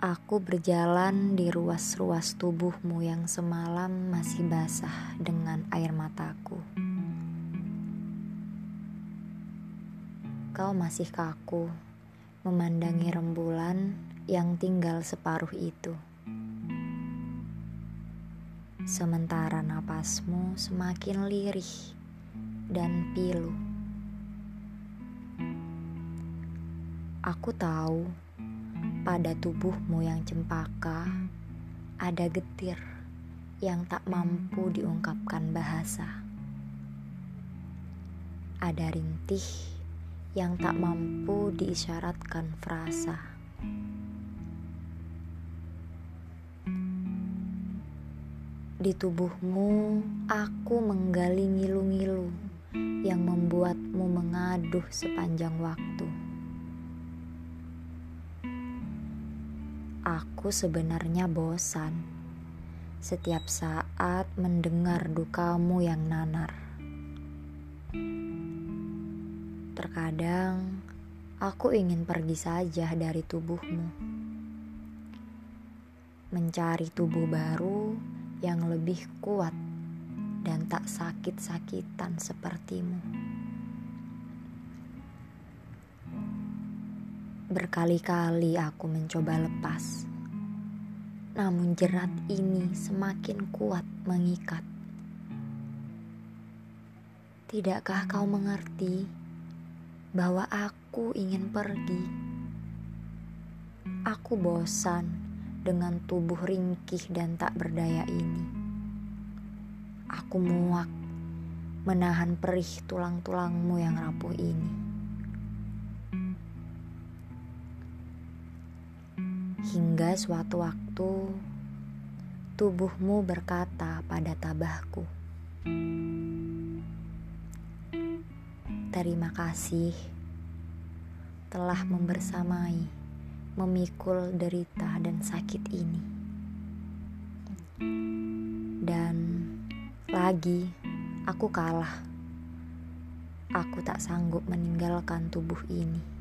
Aku berjalan di ruas-ruas tubuhmu yang semalam masih basah dengan air mataku. Kau masih kaku memandangi rembulan yang tinggal separuh itu. Sementara napasmu semakin lirih dan pilu. Aku tahu pada tubuhmu yang cempaka ada getir yang tak mampu diungkapkan bahasa. Ada rintih yang tak mampu diisyaratkan frasa. Di tubuhmu, aku menggali ngilu-ngilu yang membuatmu mengaduh sepanjang waktu. Aku sebenarnya bosan setiap saat mendengar dukamu yang nanar. Terkadang aku ingin pergi saja dari tubuhmu, mencari tubuh baru yang lebih kuat dan tak sakit-sakitan sepertimu. Berkali-kali aku mencoba lepas, namun jerat ini semakin kuat mengikat. Tidakkah kau mengerti bahwa aku ingin pergi? Aku bosan dengan tubuh ringkih dan tak berdaya ini. Aku muak menahan perih tulang-tulangmu yang rapuh ini. Hingga suatu waktu tubuhmu berkata pada tabahku, "Terima kasih telah membersamai, memikul derita dan sakit ini." Dan lagi aku kalah. Aku tak sanggup meninggalkan tubuh ini.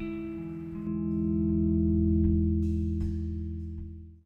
Bye.